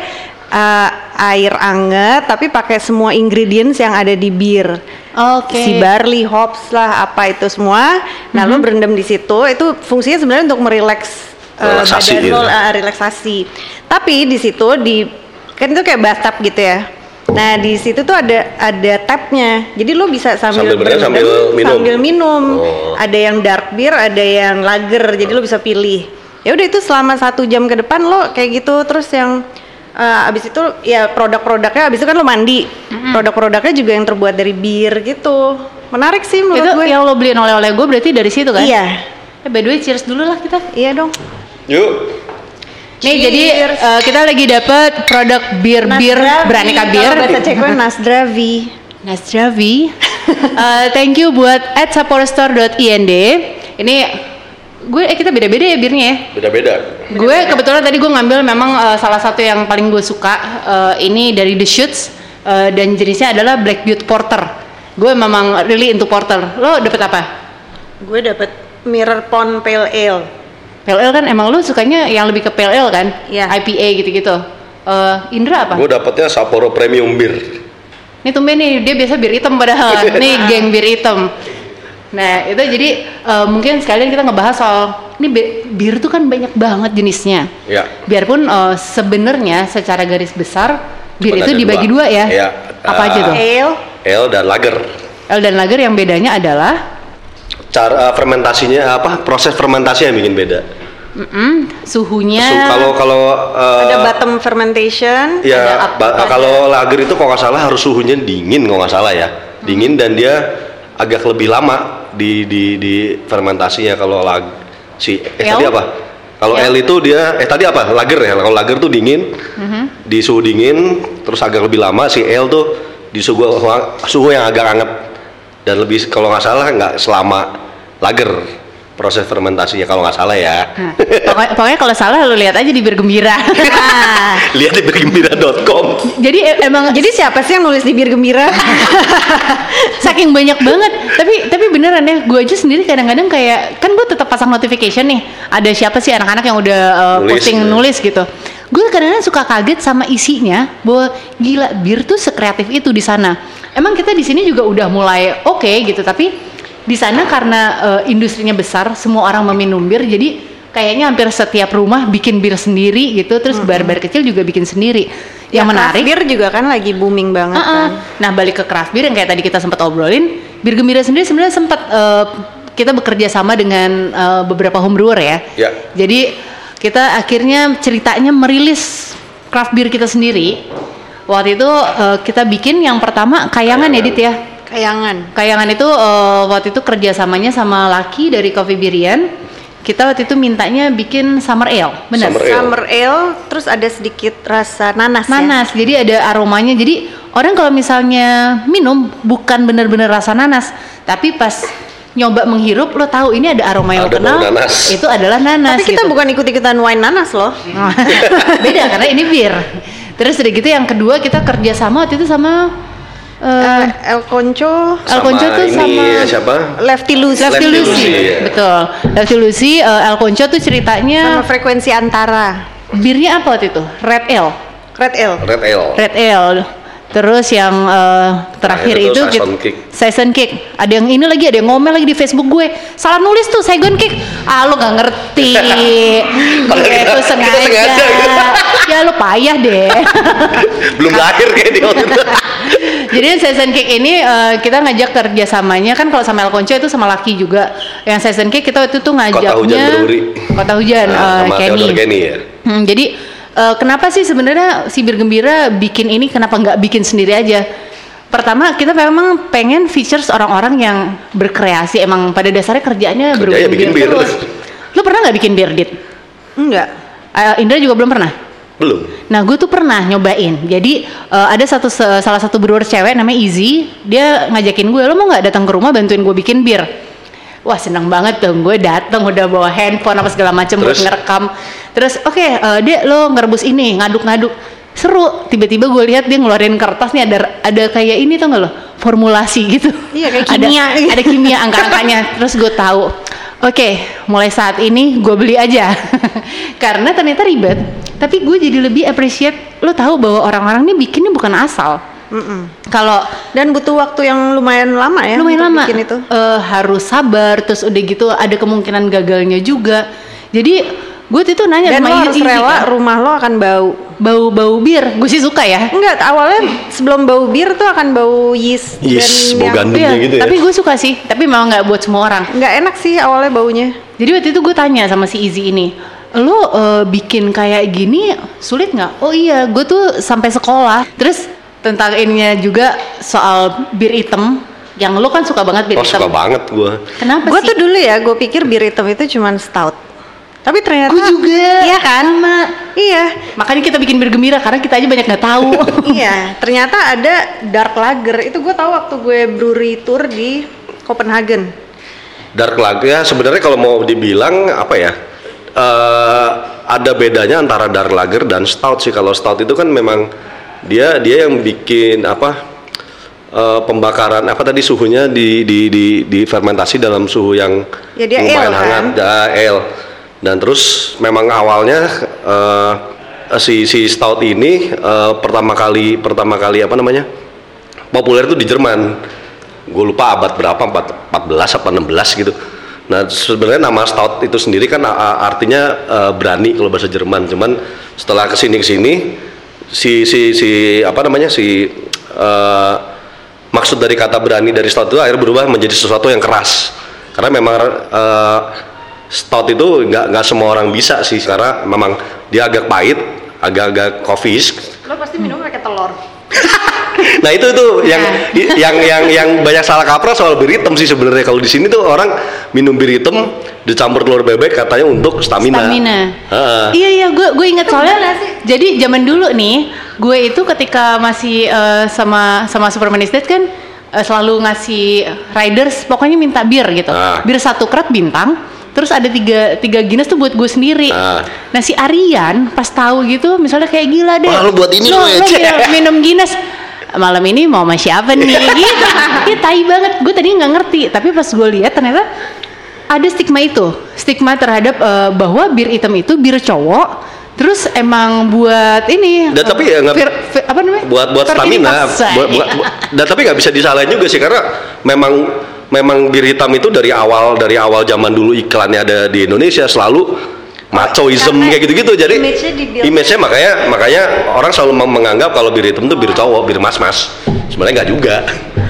uh, air anget tapi pakai semua ingredients yang ada di bir. Oke. Si barley, hops lah, apa itu semua. Nah, lo berendam di situ. Itu fungsinya sebenarnya untuk merileks uh, Relaksasi badan gitu. lo uh, relaksasi. Tapi di situ di kan itu kayak bathtub gitu ya. Nah di situ tuh ada ada tapnya, jadi lo bisa sambil, Sambil sambil minum? sambil minum. Oh. Ada yang dark beer, ada yang lager, jadi lo bisa pilih. Ya udah itu selama satu jam ke depan lo kayak gitu, terus yang uh, abis itu ya produk-produknya, abis itu kan lo mandi, produk-produknya juga yang terbuat dari bir gitu. Menarik sih menurut itu gue. yang lo beliin oleh-oleh gue berarti dari situ kan? Iya, Eh, by the way, cheers dulu lah kita. iya dong. Yuk. Nih Cheers. jadi eh, kita lagi dapet produk bir-bir Nasdravi. beraneka bir. Kalau bahasa Ceko Nasdravi. Nasdravi. Eh, thank you buat at saporostore.ind. Ini gue eh kita beda-beda ya birnya ya. Beda-beda. Gue kebetulan tadi gue ngambil memang eh, salah satu yang paling gue suka eh, ini dari The Shoots eh, dan jenisnya adalah Black Butte Porter. Gue memang really into porter. Lo dapet apa? Gue dapet Mirror Pond Pale Ale. Pale ale kan emang lo sukanya yang lebih ke pale ale kan? Iya. IPA gitu-gitu. Eh, Indra apa? Gue dapetnya Sapporo Premium Beer. Ini tumben nih, dia biasa bir hitam padahal. nih geng bir hitam. Nah, itu jadi eh, mungkin sekalian kita ngebahas soal ini bi- bir tuh kan banyak banget jenisnya. Ya. Biarpun eh, sebenarnya secara garis besar bir Cuma itu dibagi dua. dua, ya. Iya. Apa aja Eh, tuh? Ale. Ale dan lager. Ale dan lager yang bedanya adalah Cara eh, fermentasinya apa? Proses fermentasi yang bikin beda. mm-mm, suhunya. Su- Kalau kalau eh, ada bottom fermentation. ada ya ba- ada- kalau lager itu kalau nggak salah harus suhunya dingin kalau nggak salah ya. Dingin dan dia agak lebih lama di di di fermentasinya kalau lag si eh tadi apa? Kalau ale itu dia eh tadi apa? Lager ya. Kalau lager tuh dingin Mhm. di suhu dingin terus agak lebih lama si ale tuh di suhu suhu yang agak hangat dan lebih kalau nggak salah nggak selama lager proses fermentasinya kalau nggak salah ya. Nah, pokoknya, pokoknya kalau salah lu lihat aja di bir gembira. Nah, Lihat di bergembira.com. jadi e- emang jadi siapa sih yang nulis di bir gembira? saking banyak banget tapi tapi beneran ya gue aja sendiri kadang-kadang kayak kan gue tetap pasang notification nih ada siapa sih anak-anak yang udah uh, Nulis, posting ya. nulis gitu gue kadang-kadang suka kaget sama isinya bahwa gila bir tuh sekreatif itu di sana emang kita di sini juga udah mulai oke gitu tapi di sana karena uh, industrinya besar semua orang meminum bir jadi kayaknya hampir setiap rumah bikin bir sendiri gitu terus bar-bar kecil juga bikin sendiri yang Ya, menarik craft beer juga kan lagi booming banget Uh-uh. kan. Nah balik ke craft beer yang kayak tadi kita sempat obrolin, bir gembira sendiri sebenarnya sempat eh, kita bekerja sama dengan eh, beberapa home brewer ya. Ya. Jadi kita akhirnya ceritanya merilis craft beer kita sendiri. Waktu itu eh, kita bikin yang pertama kayangan ya Dit ya. Kayangan. Kayangan itu eh, waktu itu kerjasamanya sama Laki dari Coffee Birian. Kita waktu itu mintanya bikin summer ale, benar? Summer ale. Summer ale, terus ada sedikit rasa nanas, ya. nanas jadi ada aromanya jadi orang kalau misalnya minum bukan bener-bener rasa nanas tapi pas nyoba menghirup lo tahu ini ada aroma yang lo Ada kenal nanas. itu adalah nanas Tapi kita gitu. bukan ikut-ikutan wine nanas loh. beda karena ini bir terus udah gitu yang kedua kita kerja sama waktu itu sama eh, Eh, El Concho, El Concho tuh ini sama siapa? Lefty Loose, Lefty Lefty Lucy, Lucy, ya. betul Lefty Lucy eh, El Concho tuh sama ceritanya frekuensi antara. birnya apa waktu itu Red Ale Red Ale. Red ale. Red Ale. Terus yang eh, terakhir Terakhir itu itu kita- Kick. Saison Kick. Ada yang ini lagi, ada yang ngomel lagi di Facebook gue. Salah nulis tuh Saigon Kick. Ah lu nggak ngerti. Gue kita- itu sengaja. sengaja gitu. ya lu payah deh. Belum lahir kayak dia. Jadi Saison Kick ini eh, kita ngajak kerjasamanya kan kalau sama El Concho itu sama Laki juga. Yang Saison Kick kita waktu itu ngajaknya Kota Hujan Brewery. Kota Hujan Nah, sama Kenny. Kenny ya. Hmm, jadi eh, kenapa sih sebenarnya si Bir Gembira bikin ini kenapa nggak bikin sendiri aja? Pertama kita memang pengen features orang-orang yang berkreasi emang pada dasarnya kerjaannya Kerjanya bikin bir. terus. Lu pernah nggak bikin bir, Dit? Enggak. Eh, Indra juga belum pernah. Belum. Nah, gue tuh pernah nyobain. Jadi eh, ada satu salah satu brewer cewek namanya Easy, dia ngajakin gue, lo mau nggak datang ke rumah bantuin gue bikin bir? Wah seneng banget tuh, gue datang udah bawa handphone apa segala macem buat Terus? ngerekam. Terus oke, eh, dek lo ngerebus ini, ngaduk-ngaduk. Seru, tiba-tiba gue lihat dia ngeluarin kertas nih ada ada kayak ini tau gak lo, formulasi gitu. Iya, kayak Ada- kimia. Ada, kimia angka-angkanya. Terus gue tahu, oke, mulai saat ini gue beli aja. Karena ternyata ribet, tapi gue jadi lebih appreciate. Lo tahu bahwa orang-orang ini bikinnya bukan asal. Mm-mm. Kalau Dan butuh waktu yang lumayan lama ya lumayan lama bikin itu. Eh, harus sabar terus udah gitu ada kemungkinan gagalnya juga jadi gue tuh nanya Dan sama lo harus Izzy rela kan, rumah lo akan bau. bau-bau bir gue sih suka ya Enggak, awalnya sebelum bau bir tuh akan bau yeast, Yeast, bau yang gandumnya Iya, gitu ya. tapi gue suka sih tapi memang nggak buat semua orang nggak enak sih awalnya baunya. Jadi waktu itu gue tanya sama si Izzy ini, lo eh, bikin kayak gini sulit nggak? Oh iya, gue tuh sampai sekolah. Terus tentang ininya juga soal bir hitam, yang lo kan suka banget bir Oh hitam. suka banget gue. Kenapa Gue sih? tuh dulu ya, gue pikir bir hitam itu cuman stout. Tapi ternyata Gue juga. Iya kan? Sama. Iya. Makanya kita bikin bir gembira karena kita aja banyak nggak tahu. iya, ternyata ada dark lager. Itu gue tahu waktu gue brewery tour di Copenhagen. Dark lager ya sebenarnya kalau mau dibilang apa ya? eh ada bedanya antara dark lager dan stout sih. Kalau stout itu kan memang dia dia yang bikin apa? eh, pembakaran apa tadi suhunya di di di difermentasi dalam suhu yang Ya, dia lumayan ale, hangat, kan? ya, ale. Dan terus memang awalnya eh, si si stout ini eh, pertama kali pertama kali apa namanya? populer itu di Jerman. Gue lupa abad berapa, empat- 14 apa 16 gitu. Nah sebenarnya nama stout itu sendiri kan artinya eh, berani kalau bahasa Jerman. Cuman setelah ke sini ke sini si si si apa namanya si eh, maksud dari kata berani dari stout itu akhirnya berubah menjadi sesuatu yang keras. Karena memang eh, stout itu nggak nggak semua orang bisa sih karena memang dia agak pahit, agak-agak coffeeish Lo pasti minum pakai telur. Nah itu tuh yang yang yang yang banyak salah kaprah soal bir hitam sih sebenarnya kalau di sini tuh orang minum bir hitam dicampur telur bebek katanya untuk stamina. Stamina. Heeh. Iya iya gue gue inget soalnya. sih? Jadi zaman dulu nih, gue itu ketika masih eh, sama sama Superman is Dead kan eh, selalu ngasih riders pokoknya minta bir gitu. Ah. Bir satu krat bintang. Terus ada tiga tiga Guinness tuh buat gue sendiri. Ah. Nah si Aryan pas tahu gitu, misalnya kayak gila deh. Wah, lu buat ini lo, lu ya, minum Guinness. Malam ini mau sama siapa nih? gitu. Iya tai banget. Gue tadi nggak ngerti, tapi pas gue lihat ternyata ada stigma itu, stigma terhadap eh, bahwa bir hitam itu bir cowok. Terus emang buat ini. Dan tapi ya nggak- vir- vir- apa namanya? buat buat stamina buat, buat- buat- dan tapi nggak bisa disalahin juga sih karena memang memang bir hitam itu dari awal dari awal zaman dulu iklannya ada di Indonesia selalu machoism Karena kayak gitu-gitu jadi image-nya makanya makanya orang selalu meng- menganggap kalau bir hitam itu bir cowok bir mas-mas sebenarnya nggak juga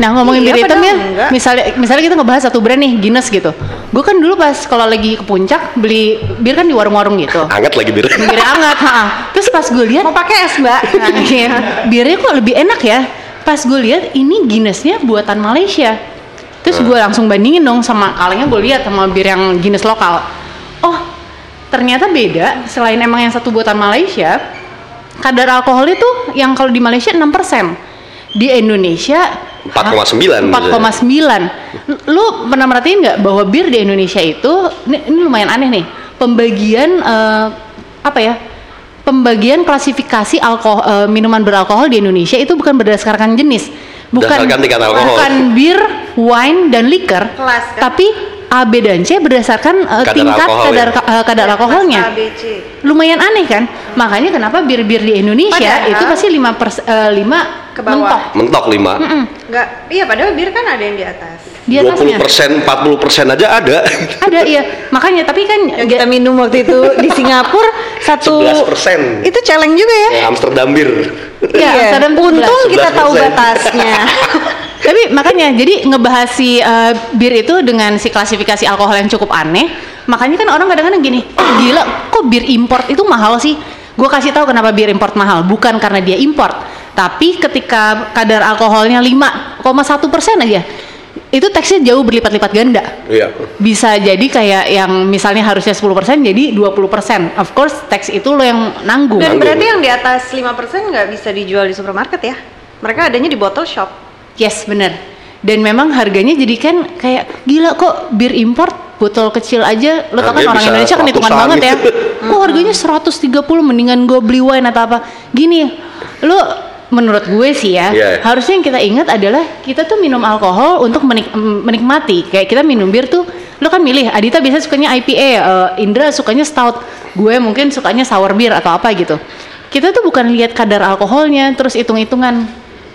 Nah ngomongin Iya, bir hitam ya, enggak. misalnya misalnya kita ngebahas satu brand nih Guinness gitu. Gue kan dulu pas kalau lagi ke puncak beli bir kan di warung-warung gitu. hangat lagi bir Bir hangat, ha. Terus pas gue lihat Mau pakai es, Mbak? Nah, iya. birnya kok lebih enak ya. Pas gue lihat ini Guinnessnya buatan Malaysia. Terus gue langsung bandingin dong sama kalengnya gue lihat sama bir yang Guinness lokal. Ternyata beda. Selain emang yang satu buatan Malaysia, kadar alkoholnya tuh yang kalau di Malaysia 6%. Di Indonesia 4,9 4,9. Lu pernah merhatiin nggak bahwa bir di Indonesia itu ini, ini lumayan aneh nih. Pembagian eh, apa ya? Pembagian klasifikasi alkohol eh, minuman beralkohol di Indonesia itu bukan berdasarkan jenis. Bukan Berdasarkan tingkat alkohol. bukan bir, wine dan liquor, Kelas, kan? tapi A, B dan C berdasarkan eh, Kadar tingkat alkohol, kadar ya? eh, kadar alkoholnya A, B, C. lumayan aneh kan makanya kenapa bir-bir di Indonesia Padahal- itu pasti 5 pers, eh, 5 Ke bawah. mentok mentok 5 Enggak, iya padahal bir kan ada yang di atas. di atasnya 20 persen 40 persen aja ada ada iya makanya tapi kan Yang kita minum waktu itu di Singapura satu 11%. Itu celeng juga ya. Ya, Amsterdam bir Ya, Amsterdam Untung 11. kita tahu 11%. batasnya. tapi makanya jadi ngebahas si eh, bir itu dengan si klasifikasi alkohol yang cukup aneh makanya kan orang kadang-kadang gini oh gila kok bir import itu mahal sih gue kasih tahu kenapa bir import mahal bukan karena dia import tapi ketika kadar alkoholnya 5,1 persen aja itu teksnya jauh berlipat-lipat ganda iya bisa jadi kayak yang misalnya harusnya 10% jadi 20%. Of course tax itu lo yang nanggung. Dan Nanggung. berarti yang di atas 5% nggak bisa dijual di supermarket ya? Mereka adanya di bottle shop. Yes, bener. Dan memang harganya jadi kan kayak gila kok bir import botol kecil aja lo tau kan orang Indonesia kan hitungan banget ya. gitu. Kok harganya 130 mendingan gue beli wine atau apa. Gini, lo menurut gue sih ya, Iya. harusnya yang kita ingat adalah kita tuh minum alkohol untuk menik- menikmati. Kayak kita minum bir tuh lo kan milih Adita biasanya sukanya IPA, eh, Indra sukanya stout, gue mungkin sukanya sour beer atau apa gitu. Kita tuh bukan lihat kadar alkoholnya terus hitung-hitungan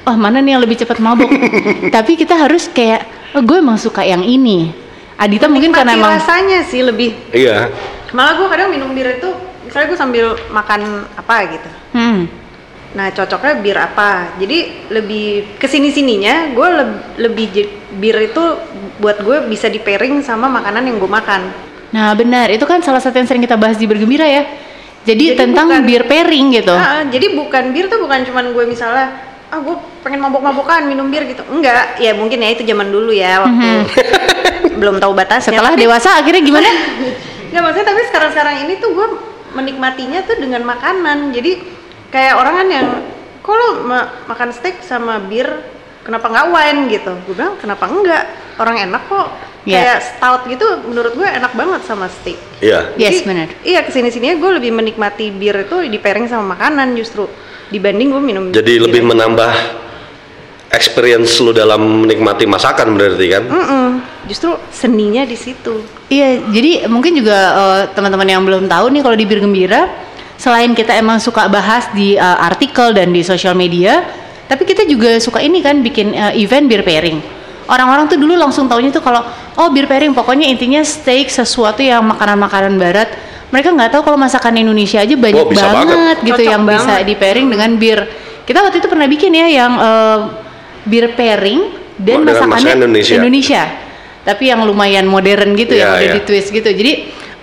oh mana nih yang lebih cepat mabuk. Tapi kita harus kayak oh, gue emang suka yang ini. Adita mungkin karena emang rasanya sih lebih iya Malah gue kadang minum bir itu, misalnya gue sambil makan apa gitu. Hmm. Nah cocoknya bir apa? Jadi lebih ke sini sininya gue lebih je- bir itu buat gue bisa di pairing sama makanan yang gue makan. Nah benar, itu kan salah satu yang sering kita bahas di bergembira ya. Jadi, Jadi tentang bukan- beer pairing gitu. Ah, jadi bukan bir tuh bukan cuman gue misalnya ah gue pengen mabok-mabokan minum bir gitu. Enggak, ya mungkin ya itu zaman dulu ya waktu belum tahu batasnya. Setelah Tapi- dewasa akhirnya gimana? Nggak maksudnya tapi sekarang-sekarang ini tuh gue menikmatinya tuh dengan makanan. Jadi kayak orang kan yang kalau ma- makan steak sama bir kenapa nggak wine gitu? Gue bilang kenapa enggak? Orang enak kok. Iya. Kayak stout gitu menurut gue enak banget sama steak. Iya. Yes, Jadi, benar. Iya ke sini sininya gue lebih menikmati bir itu di pairing sama makanan justru dibanding gue minum. Jadi bir. lebih menambah experience lu dalam menikmati masakan berarti kan? Mm-mm. Justru seninya di situ. Iya, jadi mungkin juga eh, teman-teman yang belum tahu nih kalau di Bir Gembira, selain kita emang suka bahas di eh, artikel dan di sosial media, tapi kita juga suka ini kan bikin eh, event beer pairing. Orang-orang tuh dulu langsung taunya tuh kalau oh beer pairing pokoknya intinya steak sesuatu yang makanan-makanan barat. Mereka nggak tahu kalau masakan Indonesia aja banyak Oh, bisa banget, banget. gitu Cocok yang bisa banget. di pairing dengan bir. Kita waktu itu pernah bikin ya yang eh, beer pairing dan masakannya masakan Indonesia. Indonesia. Tapi yang lumayan modern gitu Iya, yang udah iya. di twist gitu. Jadi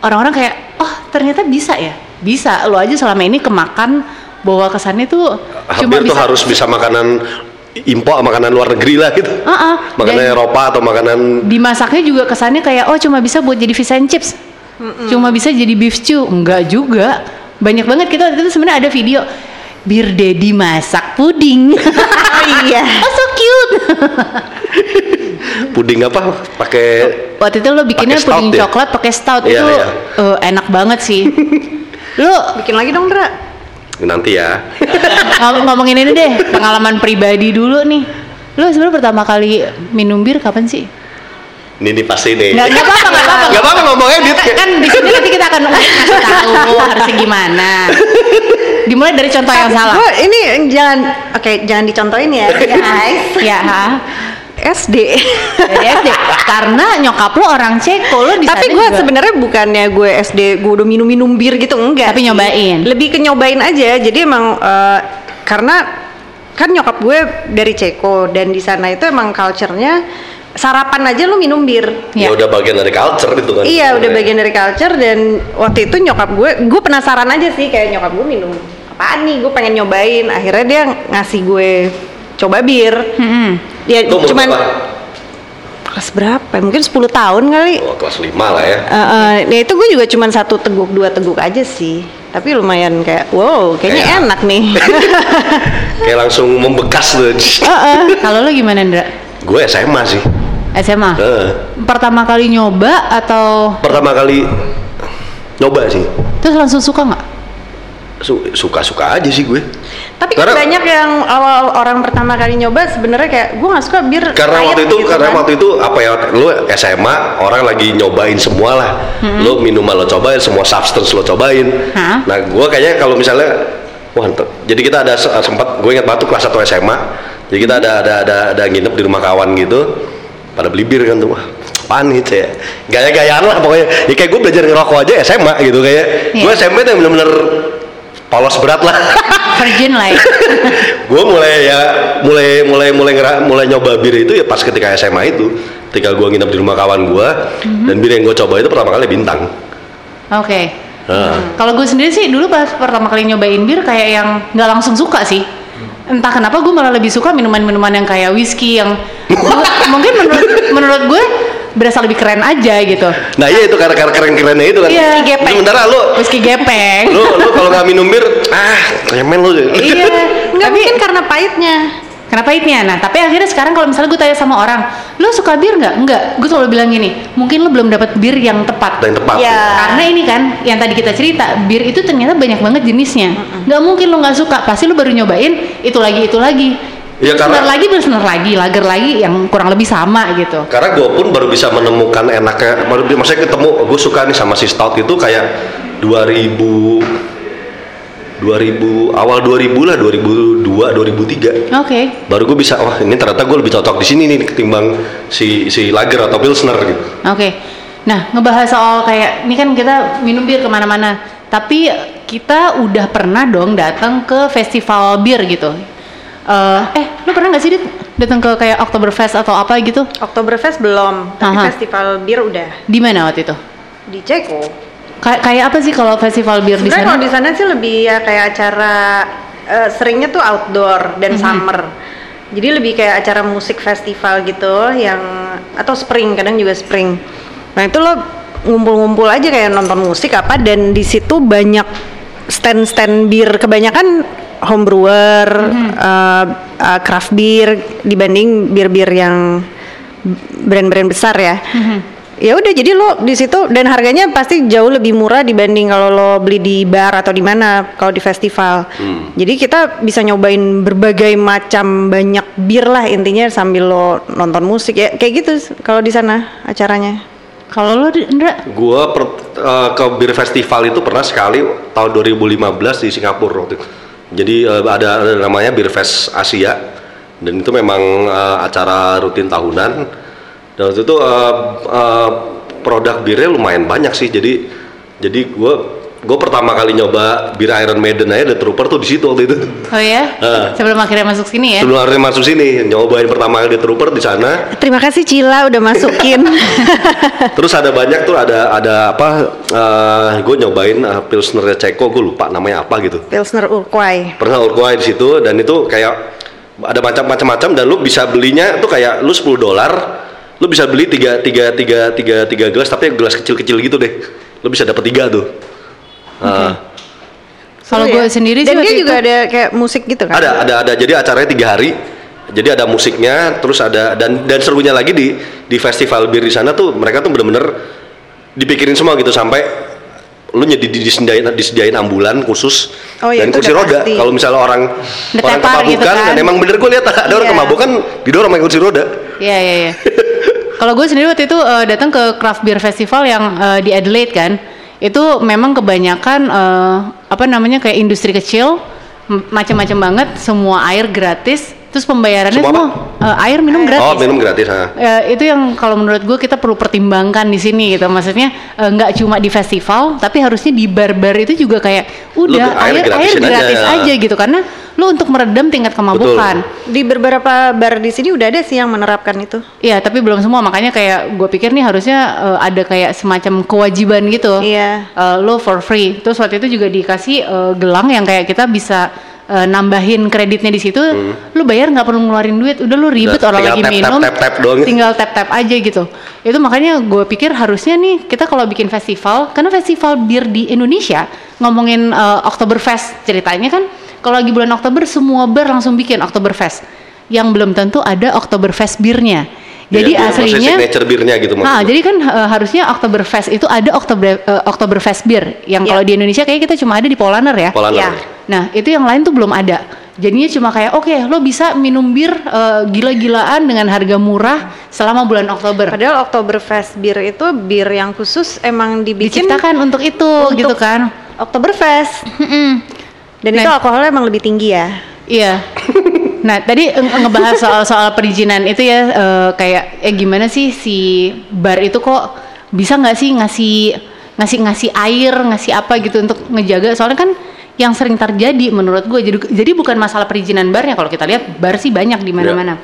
orang-orang kayak, oh ternyata bisa ya, bisa. Lo aja selama ini kemakan bawa kesannya tuh cuma Hampir tuh bisa. harus bisa makanan impor, makanan luar negeri lah gitu. Ah, ah. Makanan Dan Eropa atau makanan dimasaknya juga kesannya kayak, oh cuma bisa buat jadi fish and chips, cuma bisa jadi beef stew, enggak juga. Banyak banget kita waktu itu sebenarnya ada video Bir Dedi masak puding. Oh iya. oh so cute. puding apa? Pakai Waktu itu lo bikinnya Pakai stout puding ya? coklat pakai stout Iya, itu iya. eh, enak banget sih. lo Bikin lagi dong, Dra. nanti ya. Ngom- ngomongin ini deh pengalaman pribadi dulu nih lu sebenarnya pertama kali minum bir kapan sih Ini nih pasti nih. nggak nggak apa-apa nggak apa-apa Nggak apa-apa ngomongnya dit. kan, kan di sini nanti kita akan ngasih tahu harusnya gimana dimulai dari contoh yang salah Gue ini jangan oke jangan dicontohin ya guys. ya ha? SD. dari SD karena nyokap lo orang Ceko lo di Tapi sana gue sebenarnya bukannya gue SD gue udah minum-minum bir gitu enggak. Tapi sih. nyobain. Lebih ke nyobain aja. Jadi emang eh, karena kan nyokap gue dari Ceko dan di sana itu emang culture-nya sarapan aja lu minum bir. Ya Ya. udah bagian dari culture itu kan. Iya udah sebenarnya. bagian dari culture dan waktu itu nyokap gue, gue penasaran aja sih kayak nyokap gue minum apaan nih, gue pengen nyobain. Akhirnya dia ngasih gue coba bir. Mm-mm. Ya Itu cuman berapa? kelas berapa? ya? Mungkin 10 tahun kali. Oh, kelas 5 lah ya. Eh, eh, nah itu gue juga cuman satu teguk dua teguk aja sih. Tapi lumayan kayak wow kayaknya Kayak- enak nih. Kayak langsung membekas tuh. Heeh. kalau lo gimana Ndra Gue SMA sih. SMA Heeh. pertama kali nyoba atau pertama kali nyoba sih. terus langsung suka nggak Su- Suka-suka aja sih gue. Tapi kan Karena- banyak yang awal orang pertama kali nyoba sebenarnya kayak gue nggak suka bir. karena waktu itu gitu karena kan. waktu itu apa ya lu SMA orang lagi nyobain semua lah lu minuman lo cobain semua substance lo cobain Hah? nah gua kayaknya kalau misalnya wah jadi kita ada se- sempat gue ingat batu kelas 1 SMA jadi kita ada ada ada ada nginep di rumah kawan gitu pada beli bir kan tuh wah apaan gitu ya? Gaya-gayaan lah pokoknya. Ya kayak gue belajar ngerokok aja SMA gitu kayak. Iya. gue SMP tuh bener-bener polos berat lah. Virgin lah ya. Gue mulai ya mulai mulai mulai ngera- mulai nyoba bir itu ya pas ketika SMA itu. Ketika gue nginep di rumah kawan gue dan bir yang gue coba itu pertama kali bintang. Oke. Nah, Kalau gue sendiri sih dulu pas pertama kali nyobain bir kayak yang nggak langsung suka sih. Entah kenapa gue malah lebih suka minuman-minuman yang kayak whisky yang mungkin menurut menurut gue berasa lebih keren aja gitu. nah iya itu karena karena keren kerennya itu kan Iya. Itu sementara lu Whisky gepeng. lu lu kalau nggak minum bir ah kemen lu iya. Nggak tapi mungkin karena pahitnya. Kenapa pahitnya? Nah, tapi akhirnya sekarang kalau misalnya gue tanya sama orang, lu suka bir nggak? Enggak. Gue selalu bilang gini, mungkin lu belum dapat bir yang tepat. yang tepat Ya. Karena ini kan yang tadi kita cerita, bir itu ternyata banyak banget jenisnya. Nggak mungkin lo nggak suka, pasti lo baru nyobain itu lagi itu lagi. Iya, karena- Pilsner lagi, pilsner lagi, lager lagi yang kurang lebih sama gitu. karena gue pun baru bisa menemukan enaknya baru maksudnya ketemu gue suka nih sama si stout itu kayak 2000 2000 awal 2000 lah 2002 2003 Oke. baru gue bisa wah ini ternyata gue lebih cocok di sini nih ketimbang si si lager atau pilsner gitu Oke. Nah, ngebahas soal kayak ini kan kita minum bir ke mana-mana, tapi kita udah pernah dong datang ke festival bir gitu. Eh, eh, lu pernah nggak sih Dit, datang ke kayak Oktoberfest atau apa gitu? Oktoberfest belum, tapi Aha. festival bir udah Di mana waktu itu? di Ceko. Kayak kayak apa sih kalau festival bir di sana? kalau di sana sih lebih ya kayak acara eh, seringnya tuh outdoor dan Mhm. summer. Jadi lebih kayak acara musik festival gitu yang atau spring kadang juga spring. Nah itu lo ngumpul-ngumpul aja kayak nonton musik apa dan di situ banyak stand-stand bir kebanyakan home brewer, eh, eh, craft beer dibanding bir-bir yang brand-brand besar ya. Ya udah jadi lo di situ dan harganya pasti jauh lebih murah dibanding kalau lo beli di bar atau di mana kalau di festival. Jadi kita bisa nyobain berbagai macam banyak bir lah intinya sambil lo nonton musik ya kayak gitu kalau di sana acaranya. Kalau lu Indra? Gua per- eh, ke bir festival itu pernah sekali tahun 2015 di Singapura waktu itu. Jadi eh, ada, ada namanya Bir Fest Asia dan itu memang eh, acara rutin tahunan. Dan waktu itu eh, eh, produk birnya lumayan banyak sih. Jadi jadi gua gue pertama kali nyoba bir Iron Maiden aja The Trooper tuh di situ waktu itu. Oh ya? Ah. Sebelum akhirnya masuk sini ya? Sebelum akhirnya masuk sini nyobain pertama kali The Trooper di sana. Terima kasih Cila udah masukin. Terus ada banyak tuh ada ada apa? gue nyobain uh, Pilsner Ceko, gue lupa namanya apa gitu. Pilsner Urquell. Pernah Uruguay di situ dan itu kayak ada macam-macam dan lu bisa belinya tuh kayak lu 10 dolar, lu bisa beli tiga tiga tiga tiga tiga gelas tapi gelas kecil-kecil gitu deh. Lu bisa dapat tiga tuh. Uh, Kalau Seru gue ya. sendiri sih Dan dia waktu juga itu- ada kayak musik gitu kan? ada ada ada jadi acaranya tiga hari. Jadi ada musiknya, terus ada dan dan serunya lagi di di festival bir di sana tuh mereka tuh bener-bener dipikirin semua gitu sampai lu jadi disediain disediain ambulan khusus Oh iya, dan itu kursi roda kalau misalnya orang Udah orang kemabukan gitu kan. dan emang bener gue lihat ada orang Iya. kemabukan didorong sama kursi roda Iya iya iya. Kalau gue sendiri waktu itu eh, datang ke craft beer festival yang eh, di Adelaide kan, itu memang kebanyakan eh, apa namanya kayak industri kecil, macam-macam banget, semua air gratis, terus pembayarannya Semua semua, eh, air minum gratis. oh minum gratis ha. Ya, itu yang kalau menurut gue kita perlu pertimbangkan di sini gitu. Maksudnya eh, nggak cuma di festival, tapi harusnya di bar-bar itu juga kayak udah air air air, gratisin aja. gratis aja. gitu karena lu untuk meredam tingkat kemabukan. Di beberapa bar di sini udah ada sih yang menerapkan itu. Iya, tapi belum semua. Makanya kayak gue pikir nih harusnya eh, ada kayak semacam kewajiban gitu. Iya. Eh, lo for free. Terus waktu itu juga dikasih eh, gelang yang kayak kita bisa eh, nambahin kreditnya di situ. Lu bayar nggak perlu ngeluarin duit. Udah lu ribet Udah, orang lagi tap, tap, minum. tap, tap doang. Tinggal tap tap aja gitu. Itu makanya gue pikir harusnya nih kita kalau bikin festival, karena festival bir di Indonesia ngomongin eh, Oktoberfest ceritanya kan. Kalau lagi bulan Oktober semua bar langsung bikin Oktoberfest. Yang belum tentu ada Oktoberfest birnya. Jadi maksudnya aslinya signature birnya gitu Ah, maksudnya. jadi kan eh, harusnya Oktoberfest itu ada Oktober eh, Oktoberfest bir yang Ya. kalau di Indonesia kayak kita cuma ada di Polaner ya. Polaner. Iya. Nah, itu yang lain tuh belum ada. Jadinya cuma kayak oke, lo bisa minum bir eh, gila-gilaan dengan harga murah selama bulan Oktober. Padahal Oktoberfest bir itu bir yang khusus emang dibikin Diciptakan untuk itu untuk gitu kan. Oktoberfest. Dan itu Nah. alkoholnya emang lebih tinggi ya. Iya. Nah, tadi nge- ngebahas soal-soal perizinan itu ya eh, kayak eh gimana sih si bar itu kok bisa nggak sih ngasih ngasih ngasih air, ngasih apa gitu untuk ngejaga soalnya kan yang sering terjadi menurut gue jadi jadi bukan masalah perizinan barnya kalau kita lihat bar sih banyak di mana-mana.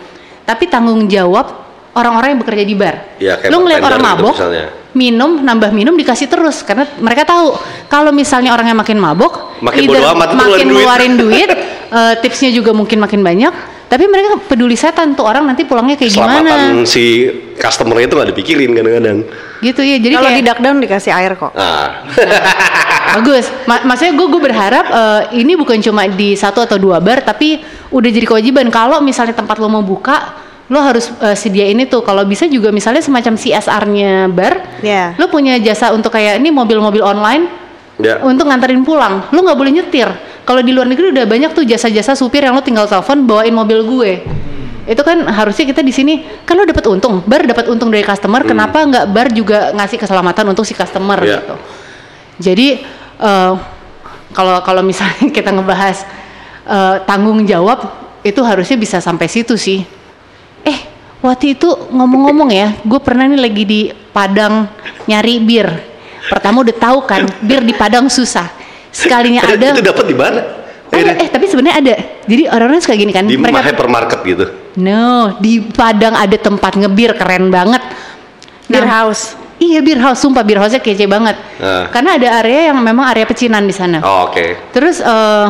Tapi tanggung jawab orang-orang yang bekerja di bar. Kayak Lu ngeliat orang gitu mabok, misalnya. minum, nambah minum dikasih terus karena mereka tahu kalau misalnya orangnya makin mabok, Makin either amat, makin ngeluarin duit. ngeluarin duit, eh, tipsnya juga mungkin makin banyak. Tapi mereka peduli setan tuh orang nanti pulangnya kayak Selamatan gimana, si customer itu nggak dipikirin kadang-kadang. gitu ya. Jadi Kalau kayak di duck down dikasih air kok. Nah, bagus. Ma- maksudnya gue gue berharap eh, ini bukan cuma di satu atau dua bar, tapi udah jadi kewajiban. Kalau misalnya tempat lo mau buka, lo harus eh, sediain itu. Kalau bisa juga misalnya semacam CSR-nya bar, Ya. lo punya jasa untuk kayak ini mobil-mobil online ya. untuk nganterin pulang. Lo nggak boleh nyetir. Kalau di luar negeri udah banyak tuh jasa-jasa supir yang lo tinggal telepon bawain mobil gue. Itu kan harusnya kita di sini kan lo dapat untung, bar dapat untung dari customer. Kenapa nggak bar juga ngasih keselamatan untuk si customer Iya. gitu? Jadi eh, kalau kalau misalnya kita ngebahas eh, tanggung jawab itu harusnya bisa sampai situ sih. Eh waktu itu ngomong-ngomong ya, gue pernah nih lagi di Padang nyari bir. Pertama udah tahu kan, bir di Padang susah. Sekalinya ada itu dapat di mana? ada, eh tapi sebenarnya ada. Jadi orang-orang suka gini kan. di mereka hypermarket gitu. No, di Padang ada tempat ngebir keren banget. Beer Nah, house. Iya beer house, sumpah beer house-nya kece banget. Ah. Karena ada area yang memang area pecinan di sana. Oh, oke. Terus eh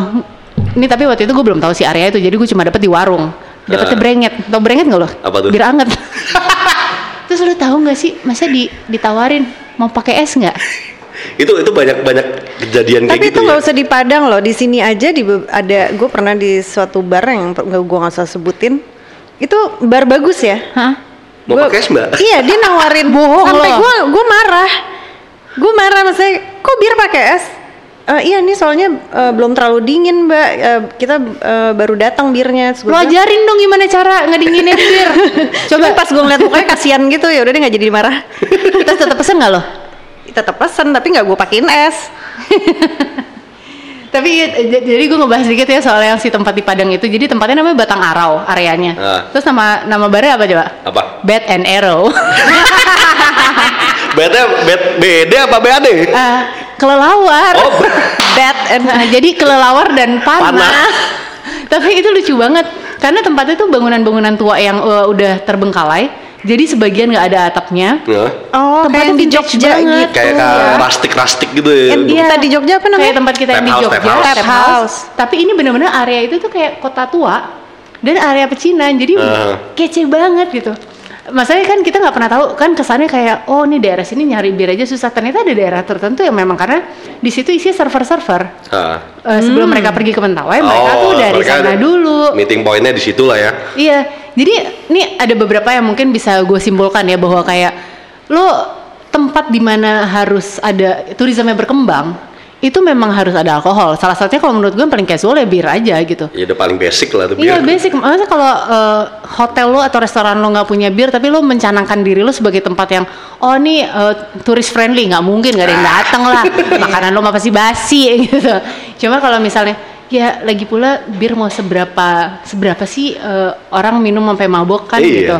ini tapi waktu itu gue belum tahu si area itu, jadi gue cuma dapet di warung. Dapetnya Ah. brenget, tau brenget nggak lo? Apa tuh? Bir anget. Terus lo tahu nggak sih, masa di ditawarin mau pakai es nggak? Itu itu banyak banyak kejadian kayak Tapi gitu itu nggak ya. usah di Padang loh. Di sini aja di ada. Gue pernah di suatu bar yang gue nggak usah sebutin. Itu bar bagus ya. Hah? Mau Gua- pakai es, Mbak? Iya dia nawarin Bohong sampai gue gue marah. Gue marah maksudnya kok bir pakai es? "Eh, iya nih soalnya eh, belum terlalu dingin mbak. Eh, kita eh, baru datang birnya. Lo ajarin dong gimana cara ngedinginin bir. Coba pas gue ngeliat mukanya kasihan gitu ya udah dia nggak jadi marah. terus tetap pesen nggak lo? Tetap pesen tapi nggak gue pakein es. Tapi eh, jadi gue ngebahas sedikit ya soal yang si tempat di Padang itu. Jadi tempatnya namanya Batang Arau areanya. Ah. Terus nama nama barnya apa coba? Apa? Bad and Arrow. Beda bed BD apa BAD? Eh, kelelawar. Oh, Bad and Nah, jadi kelelawar dan panah. Panah. Tapi itu lucu banget karena tempatnya itu bangunan-bangunan tua yang eh, udah terbengkalai. Jadi sebagian nggak ada atapnya. Ya. Oh, Tempatnya kayak yang di Jogja banget. gitu. Kayak ya. kayak rustic-rustic gitu ya. Yang kita di Jogja apa namanya? Kayak tempat kita yang di Jogja, tap house. tap house. Tapi ini bener-bener area itu tuh kayak kota tua dan area pecinan. Jadi kece banget gitu. Masalahnya kan kita nggak pernah tahu kan kesannya kayak oh ini daerah sini nyari bir aja susah. Ternyata ada daerah tertentu yang memang karena di situ isi server-server. Eh, sebelum mereka pergi ke Mentawai, mereka tuh dari Oh, mereka sana dulu. Meeting pointnya di situ lah ya. Iya, jadi ini ada beberapa yang mungkin bisa gue simpulkan ya bahwa kayak lo tempat di mana harus ada turisme berkembang itu memang harus ada alkohol. Salah satunya kalau menurut gue yang paling casual ya bir aja gitu. Ya udah paling basic lah tuh Iya bir. basic. Masa kalau eh, hotel lo atau restoran lo nggak punya bir, tapi lo mencanangkan diri lo sebagai tempat yang oh ini eh, turis friendly, nggak mungkin nggak ada yang datang lah. Makanan lo mah pasti basi gitu. Cuma kalau misalnya ya lagi pula bir mau seberapa seberapa sih eh, orang minum sampai mabok kan Iya. gitu.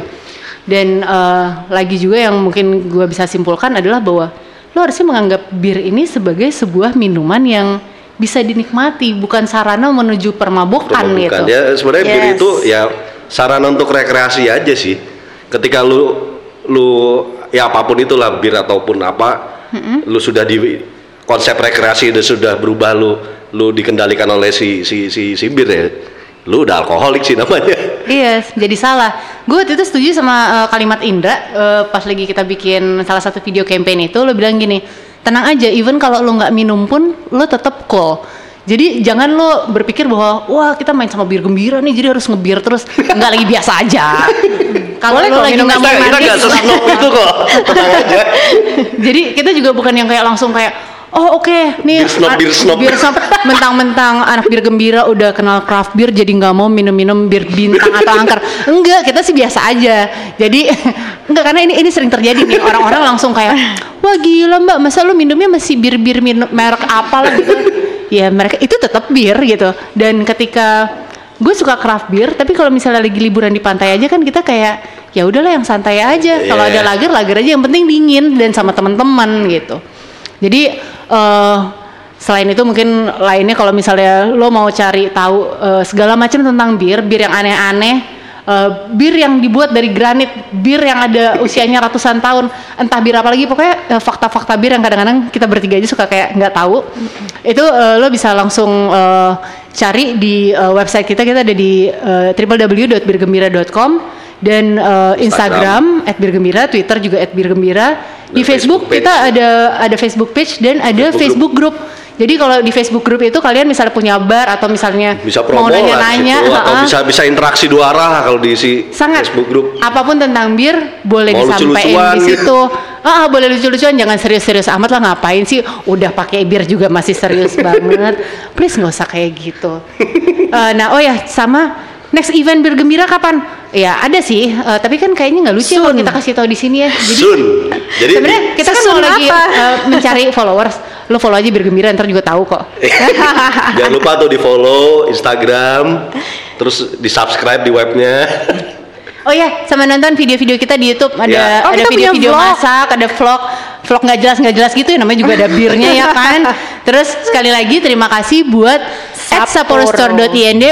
Dan eh, lagi juga yang mungkin gue bisa simpulkan adalah bahwa lo harusnya menganggap bir ini sebagai sebuah minuman yang bisa dinikmati, bukan sarana menuju permabokan Bukan. gitu. Ya sebenarnya bir Yes. itu ya sarana untuk rekreasi aja sih. Ketika lu lu ya apa pun itulah bir ataupun apa, lu sudah di konsep rekreasi udah sudah berubah lu lu dikendalikan oleh si si si, si bir ya. Lu udah alkoholik sih namanya. Iya, jadi salah. Gue waktu itu setuju sama uh, kalimat Indra uh, pas lagi kita bikin salah satu video campaign itu lo bilang gini, tenang aja, even kalau lo nggak minum pun lo tetap cool. Jadi jangan lo berpikir bahwa wah kita main sama bir gembira nih, jadi harus ngebir terus nggak lagi biasa aja. Kalau lo lagi nggak Kita mau kita manis, nggak sesnob itu kok. Tenang aja. jadi kita juga bukan yang kayak langsung kayak oh oke. Nih Bir snob, a- bir snob. bir snob. mentang-mentang anak bir gembira udah kenal craft beer jadi nggak mau minum-minum bir bintang atau angker. Enggak kita sih biasa aja. Jadi enggak karena ini ini sering terjadi nih. Orang-orang langsung kayak wah gila mbak masa lu minumnya masih bir-bir minum merek apa lah gitu. Ya mereka itu tetap bir gitu. Dan ketika gue suka craft beer tapi kalau misalnya lagi liburan di pantai aja kan kita kayak ya udahlah yang santai aja. Kalau Iya. ada lager lager aja yang penting dingin dan sama teman-teman gitu jadi eh selain itu mungkin lainnya kalau misalnya lo mau cari tahu eh, segala macam tentang bir bir yang aneh-aneh eh, bir yang dibuat dari granit bir yang ada usianya ratusan tahun entah bir apa lagi pokoknya fakta-fakta bir yang kadang-kadang kita bertiga aja suka kayak nggak tahu itu eh, lo bisa langsung eh, cari di eh, website kita kita ada di eh, www.birgembira.com dan eh, Instagram @birgembira, Twitter juga @birgembira. Di Dan Facebook, Facebook page. kita ada ada Facebook page dan ada Facebook Facebook group. Jadi kalau di Facebook group itu kalian misalnya punya bar atau misalnya Bisa mau promo nanya-nanya, situ, atau ha-ha. bisa bisa interaksi dua arah kalau diisi sangat Facebook group. apa pun tentang bir boleh Mau disampaikan lucu-lucuan di gitu. situ. Ah, boleh lucu-lucuan, jangan serius-serius amat lah ngapain sih? Udah pakai bir juga masih serius banget. Please nggak usah kayak gitu. Eh, nah, oh ya sama next event bir gembira kapan? Ya ada sih, eh, tapi kan kayaknya nggak lucu kalau kita kasih tahu di sini ya. Jadi Soon. Jadi sebenarnya kita kan mau lagi eh, mencari followers. Lo follow aja bir gembira ntar juga tahu kok. Jangan lupa tuh di follow Instagram, terus di subscribe di webnya. Oh ya, sama nonton video-video kita di YouTube ada Ya. Oh, ada video-video masak, ada vlog, vlog nggak jelas nggak jelas gitu ya namanya juga ada birnya ya kan. Terus sekali lagi terima kasih buat at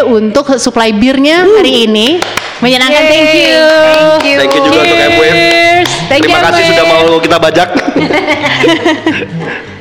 untuk supply birnya hari ini. Menyenangkan, Yeay, thank you. thank you. Thank you juga untuk. Cheers. Thank Terima you, kasih sudah mau kita bajak.